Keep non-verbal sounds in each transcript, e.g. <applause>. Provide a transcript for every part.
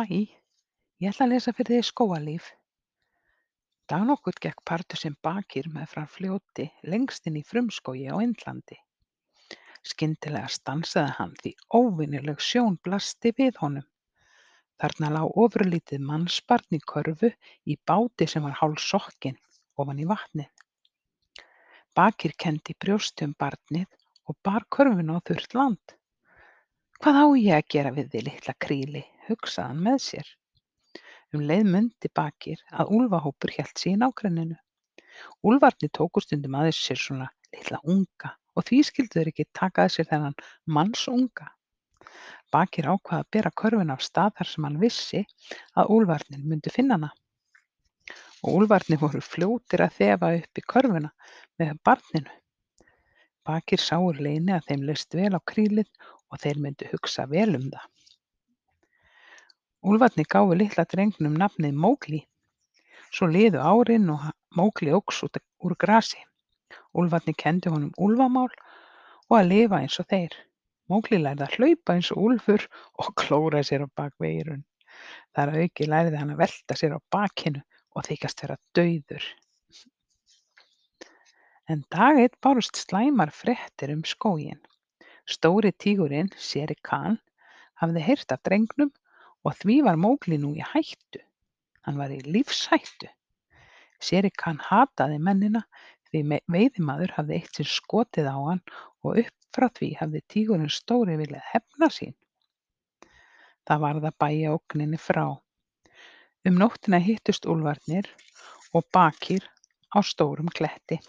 Hæ, ég ætla að lesa fyrir þig Skógarlíf. Dag nokkurn gekk pardusinn Bakir meðfram fljóti lengst inni í frumskógi á Indlandi. Skyndilega stansaði hann því óvenjuleg sjón blasti við honum. Þarna lá ofurlítið mannsbarn í körfu í báti sem var hálfsokkinn ofan í vatnið. Bakir kenndi í brjósti um barnið og bar körfuna á þurrt land. Hvað á ég að gera við þig, litla kríli, hugsaði hann með sér. Um leið mundi Bakir að úlfahópur hélt sig í nágrenninu. Úlfarnir tóku stundum að sér svona litla unga og því skyldu þeir ekki taka að sér þennan mannsunga. Bakir ákvað að bera körfuna af stað þar sem hann vissi að úlfarnir myndu finna hana. Og úlfarnir voru fljótir að þefa upp í körfuna með barninu. Bakir sá úr leini að þeim leist vel á krílið og þeir myndu hugsa vel um það. Úlfarnir gáfu litla drengnum nafnið Mógli. Svo liðu árin og Mógli óx úr grasi. Úlfarnir kenndi honum úlfamál og að lifa eins og þeir. Mógli lærði að hlaupa eins og úlfur og <laughs> klóra sér á bak veirun. Þar að auki lærði hann að velta sér á bakinu og þykjast vera dauður. En dag einn bárust slæmar fréttir um skóginn. Stóri tígurinn, Shere Khan, hafði heyrt af drengnum og því var Mowgli nú í hættu. Hann var í lífshættu. Shere Khan hataði mennina því veiðimaður hafði eitt sinn skotið á hann og upp frá því hafði tígurinn stóri viljað hefna sín. Það varð að bægja ógninni frá. Um nóttina hittust úlfarnir og Bakir á stórum kletti.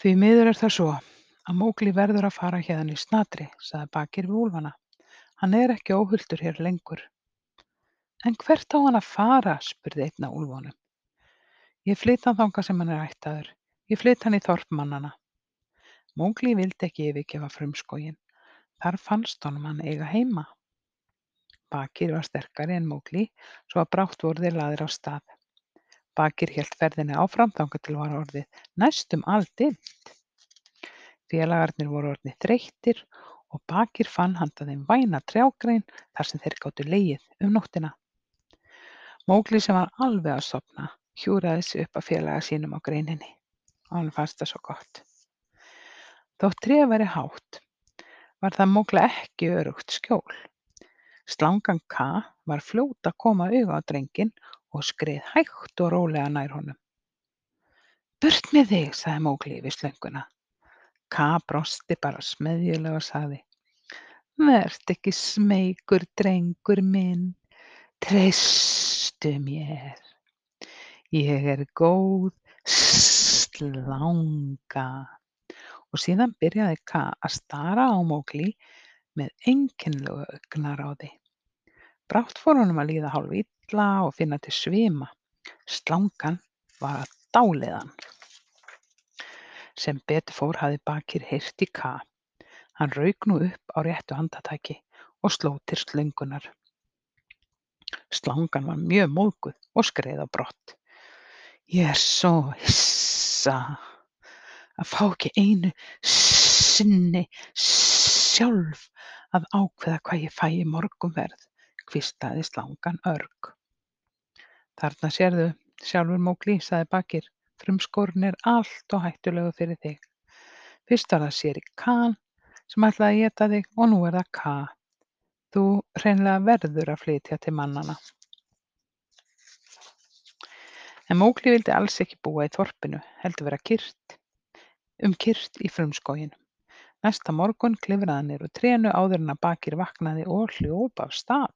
Því miður er það svo að Mowgli verður að fara héðan í snatri, sagði Bakir við úlfana. Hann er ekki óhultur hér lengur. En hvert á hann að fara? spurði einn af úlfunum. Ég flyt hann þangað sem hann er ættaður. Ég flyt hann í þorp mannanna. Mowgli vildi ekki yfirgefa frumskóginn. Þar fannst honum hann eiga heima. Bakir var sterkari en Mowgli svo að brátt voru þeir laðir á stað. Bakir hélt ferðinni áfram þangað til var orðið næstum aldimmt. Félagarnir voru orðnir þreyttir og Bakir fann handa þeim væna trjágrein þar sem þeir gátu legið um nóttina. Mowgli sem var alveg að sofna hjúraði sig upp að félaga sínum á greininni og hann fannst það svo gott. Þótt tréð væri hátt var það Mowgli ekki örugt skjól. Slangan Ka var fljót að koma auga á drenginn og skreið hægt og rólega nær honum. Burt með þig, sagði Mowgli við slönguna. Ka brosti bara smeðjulega og sagði: Vertu ekki smeykur, drengur minn, treystu mér. Ég er góð slanga. Og síðan byrjaði Ka að stara á Mowgli með einkennilegu augnaráði. Brátt fór honum að líða hálf illa og finna til svima. Slangan var að dáleiða hann. Sem betur fór hafði Bakir heyrt í Ka. Hann rauk nú upp á réttu andartaki og sló til slöngunnar. Slangan var mjög móðguð og skreið á brott. Ég er svo hissa að fá ekki einu sinni sjálf að ákveða hvað ég fæ í morgunverð, hvíslaði slangan örg. Þarna sérðu sjálfur Mógli, sagði Bakir. Frumskórinn er allt of hættulegur fyrir þig. Fyrst var það Shere Khan sem ætlaði að éta þig og nú er það Ka. Þú hreinlega verður að flytja til mannanna. En Mowgli vildi alls ekki búa í þorpinu, heldur vera kyrrt, um kyrrt í frumskóginum. Næsta morgun klifraði úr trénu áður en að Bakir vaknaði og hljóp af stað.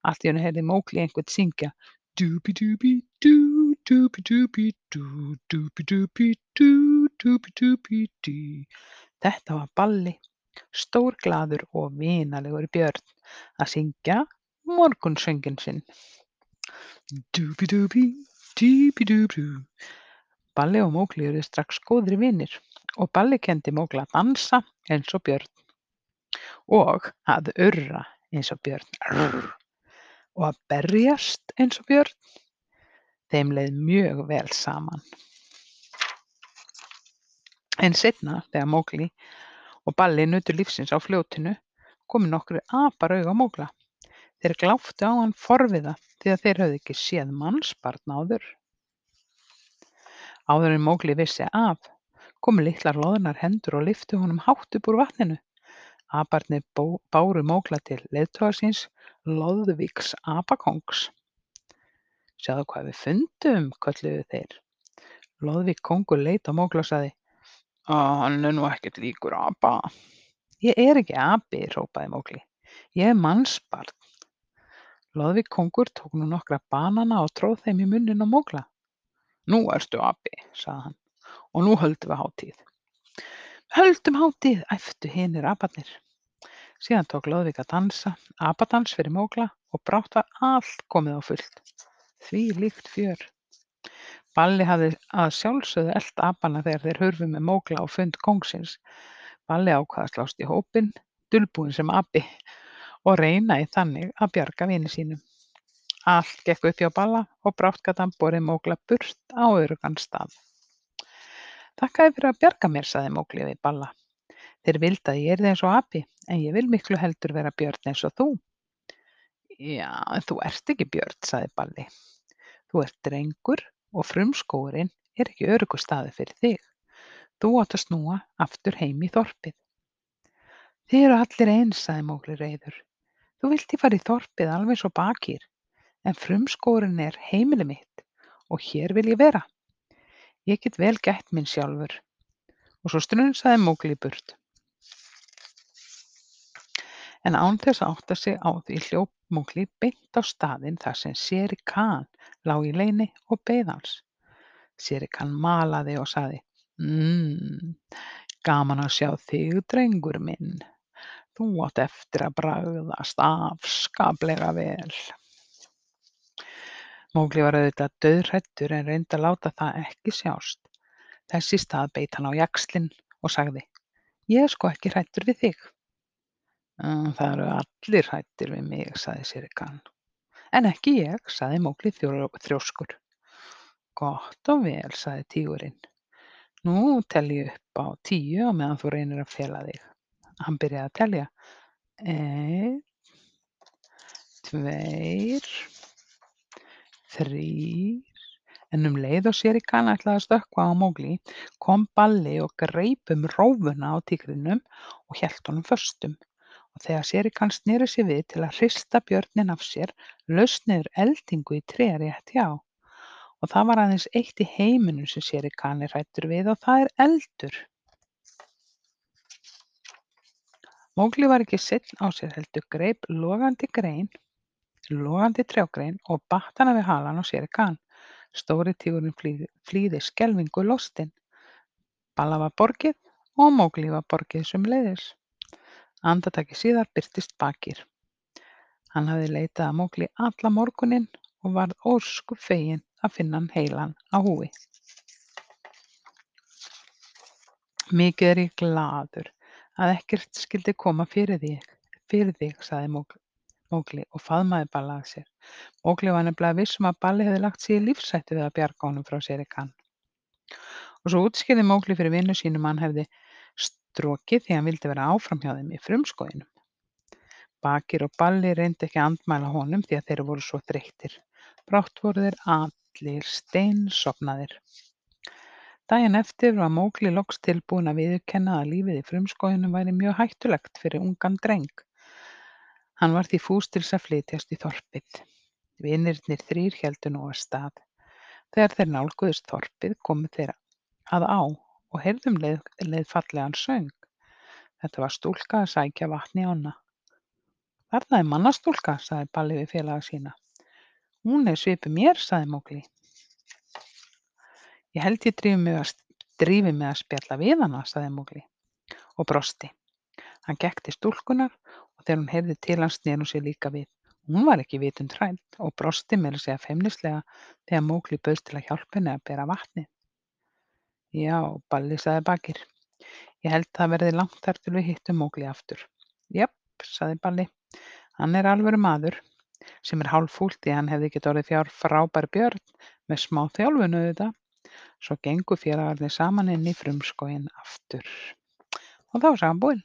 Allt í hennu heyrði Mowgli einhvern syngja Dúbi-dúbi-dú Dúbi-dúbi-dú, dúbi-dúbi-dú, dúbi-dúbi-dú. Þetta var Balli, stórglaður og vinalegur björn, að syngja morgunsönginn sinn. Dúbi-dúbi, dúbi-dúbi-dú. Balli og Mowgli urðu strax góðir vinir og Balli kenndi Mowgli að dansa eins og björn og að urra eins og björn og að berjast eins og björn. Þeim leið mjög vel saman. En seinna, þegar Mowgli og Balli nutu lífsins á fljótinu, komu nokkrir apar auga á Mógla. Þeir gláptu á hann forviða því að þeir höfðu ekki séð mannsbarn áður. Áður en Mógli vissi af komu litlar loðnar hendur og lyftu honum hátt upp úr vatninu. Aparnir báru Mógla til leiðtoga síns, Loðvíks apakóngs. Sjáðu hvað við fundum, kölluðu þeir. Loðvík kóngur leit á Mógla og sagði: Hann er nú ekkert líkur apa. Ég er ekki api, hrópaði Mógli. Ég er mannsbarn. Loðvík kóngur tók nú nokkra banana og tróð þeim í munninn á Mógla. Nú ertu api, sagði hann, og nú höldum við hátíð. Höldum hátíð, æftu hinir aparnir. Síðan tók Loðvík að dansa, apadans fyrir Mógla og brátt var allt komið á fullt. Því líkt fjör. Balli hafði að sjálfsögðu elt apana þegar þeir hurfu með Mógla á fund kóngsins. Balli ákvað að slást í hópinn, dulbúinn sem api, og reyna í þannig að bjarga vini sínum. Allt gekk upp hjá Balla og brátt gat hann borið Mógla burt á öruggan stað. Þakkaði fyrir að bjarga mér, sagði Mógli við Balla. Þeir vildu að ég yrði eins og api, en ég vil miklu heldur vera björn eins og þú. Já, en þú ert ekki björn, sagði Balli. Þú ert drengur og frumskógurinn er ekki örugur staður fyrir þig. Þú átt að snúa aftur heim í þorpið. Þið eru allir eins, sagði Mógli reiður. Þú vilt ég fara í þorpið alveg svo bakir, en frumskógurinn er heimili mitt og hér vil ég vera. Ég get vel gætt minn sjálfur. Og svo strunsaði Mógli burt. En án þess að átta sig á því hljóp Mógli beint á staðinn þar sem Shere Khan lá í leyni og beið hans. Shere Khan malaði og sagði: Mmm, gaman að sjá þig, drengur minn. Þú átt eftir að bragðast afskaplega vel. Mógli var auðvitað dauðhræddur en reyndi að láta það ekki sjást. Þess í stað beit hann á jaxlinn og sagði: Ég er sko ekki hræddur við þig. Það eru allir hræddir við mig, sagði Shere Khan. En ekki ég, sagði Mógli þrjóskur. Gott og vel, sagði tígurinn. Nú tel ég upp á tíu á meðan þú reynir að fela þig. Hann byrjaði að telja. Einn, tveir, þrír. En um leið og Shere Khan ætlaði að stökkva á Mógli kom Balli og greip um rófuna á tígrinum og hélt honum föstum. Og þegar Shere Khan sneri sér við til að hrista björninn af sér laust niður eldingu í tré rétt hjá. Og það var aðeins eitt í heiminum sem Shere Khan er hræddur við og það er eldur. Mógli var ekki seinn á sér heldur greip logandi grein, logandi trjágrein og batt hana við halann á Shere Khan. Stóri tígurinn flýði, flýði skelfingu lostinn. Balla var borgið og Mógli var borgið sömuleiðis. Andartaki síðar birtist Bakir. Hann hafði leitað að Mógli alla morguninn og varð ósköp feginn að finna hann heilan á húfi. Mikið er ég glaður að ekkert skyldi koma fyrir þig, fyrir þig, sagði Mógli og faðmaði Balla að sér. Mógli var nefnilega viss um að Balli hefði lagt sig í lífshættu við að bjarga honum frá Shere Khan. Og svo útskýrði Mógli fyrir vinnu sínum að hann hefði strokið því hann vildi vera áfram hjá þeim í frumskóginum. Bakir og Balli reyndi ekki að andmæla honum því að þeir voru svo þreyttir. Brátt voru þeir allir steinsofnaðir. Daginn eftir var Mógli loks tilbúinn að viðurkenna að lífið í frumskóginum væri mjög hættulegt fyrir ungan dreng. Hann var því fús til að flytjast í þorpið. Vinirnir þrír héldu nú af stað. Þegar þeir nálguðust þorpið komu þeir að á og heyrðum leið, leið fallegan söng. Þetta var stúlka að sækja vatn í ána. Þarna er mannastúlka, sagði Balli við félaga sína. Hún er svipið mér, sagði Mógli. Ég held ég drífi mig að, drífi mig að spjalla við hana, sagði Mógli og brosti. Hann gekk til stúlkunar og þegar hún heyrði til hans sneri hún sér líka við. Hún var ekki vitund hrædd og brosti meira að segja feimnislega þegar Mógli bauðst til að hjálpa henni að bera vatnið. Já, Balli, sagði Bakir. Ég held það verði langt þar til við hittum Mógli aftur. Japp, sagði Balli. Hann er alvöru maður sem er hálffúlt því hann hefði ekki orðið fjár frábær björn með smá þjálfun auðvitað. Svo gengu félagarnir saman inn í frumskóginn aftur. Og þá var sagan búin.